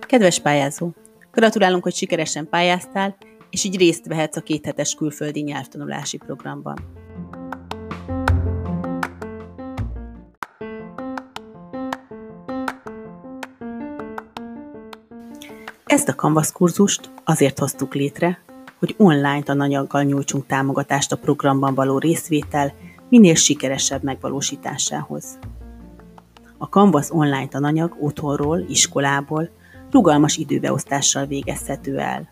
Kedves pályázó! Gratulálunk, hogy sikeresen pályáztál, és így részt vehetsz a kéthetes külföldi nyelvtanulási programban. Ezt a Canvas kurzust azért hoztuk létre, hogy online tananyaggal nyújtsunk támogatást a programban való részvétel minél sikeresebb megvalósításához. A Canvas online tananyag otthonról, iskolából, rugalmas időbeosztással végezhető el.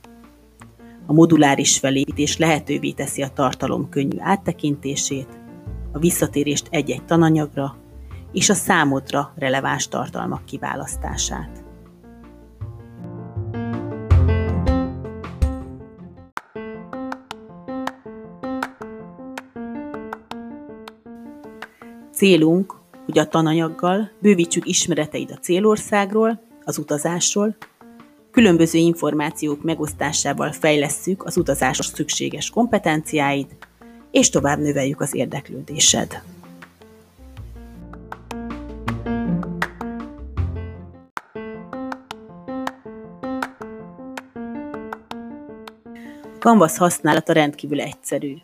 A moduláris felépítés lehetővé teszi a tartalom könnyű áttekintését, a visszatérést egy-egy tananyagra és a számodra releváns tartalmak kiválasztását. Célunk, hogy a tananyaggal bővítsük ismereteid a célországról, az utazásról, különböző információk megosztásával fejlesszük az utazásra szükséges kompetenciáid, és tovább növeljük az érdeklődésed. Canvas használata rendkívül egyszerű.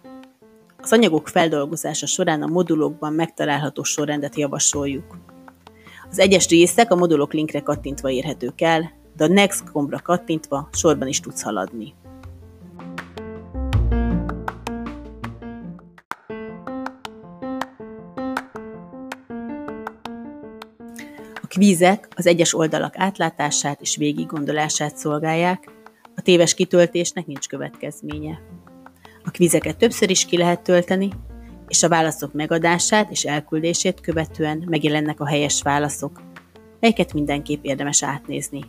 Az anyagok feldolgozása során a modulokban megtalálható sorrendet javasoljuk. Az egyes részek a modulok linkre kattintva érhetők el, de a Next gombra kattintva sorban is tudsz haladni. A kvízek az egyes oldalak átlátását és végiggondolását szolgálják, a téves kitöltésnek nincs következménye. A kvízeket többször is ki lehet tölteni, és a válaszok megadását és elküldését követően megjelennek a helyes válaszok, melyeket mindenképp érdemes átnézni.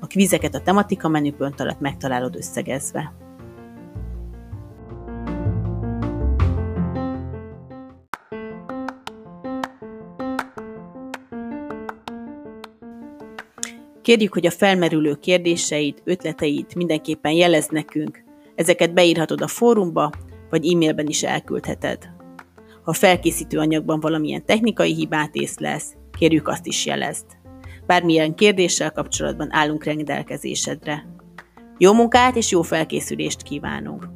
A kvízeket a tematika menüpont alatt megtalálod összegezve. Kérjük, hogy a felmerülő kérdéseid, ötleteid mindenképpen jelez nekünk, Ezeket beírhatod a fórumba, vagy e-mailben is elküldheted. Ha felkészítő anyagban valamilyen technikai hibát észlelsz, kérjük azt is jelezd. Bármilyen kérdéssel kapcsolatban állunk rendelkezésedre. Jó munkát és jó felkészülést kívánunk!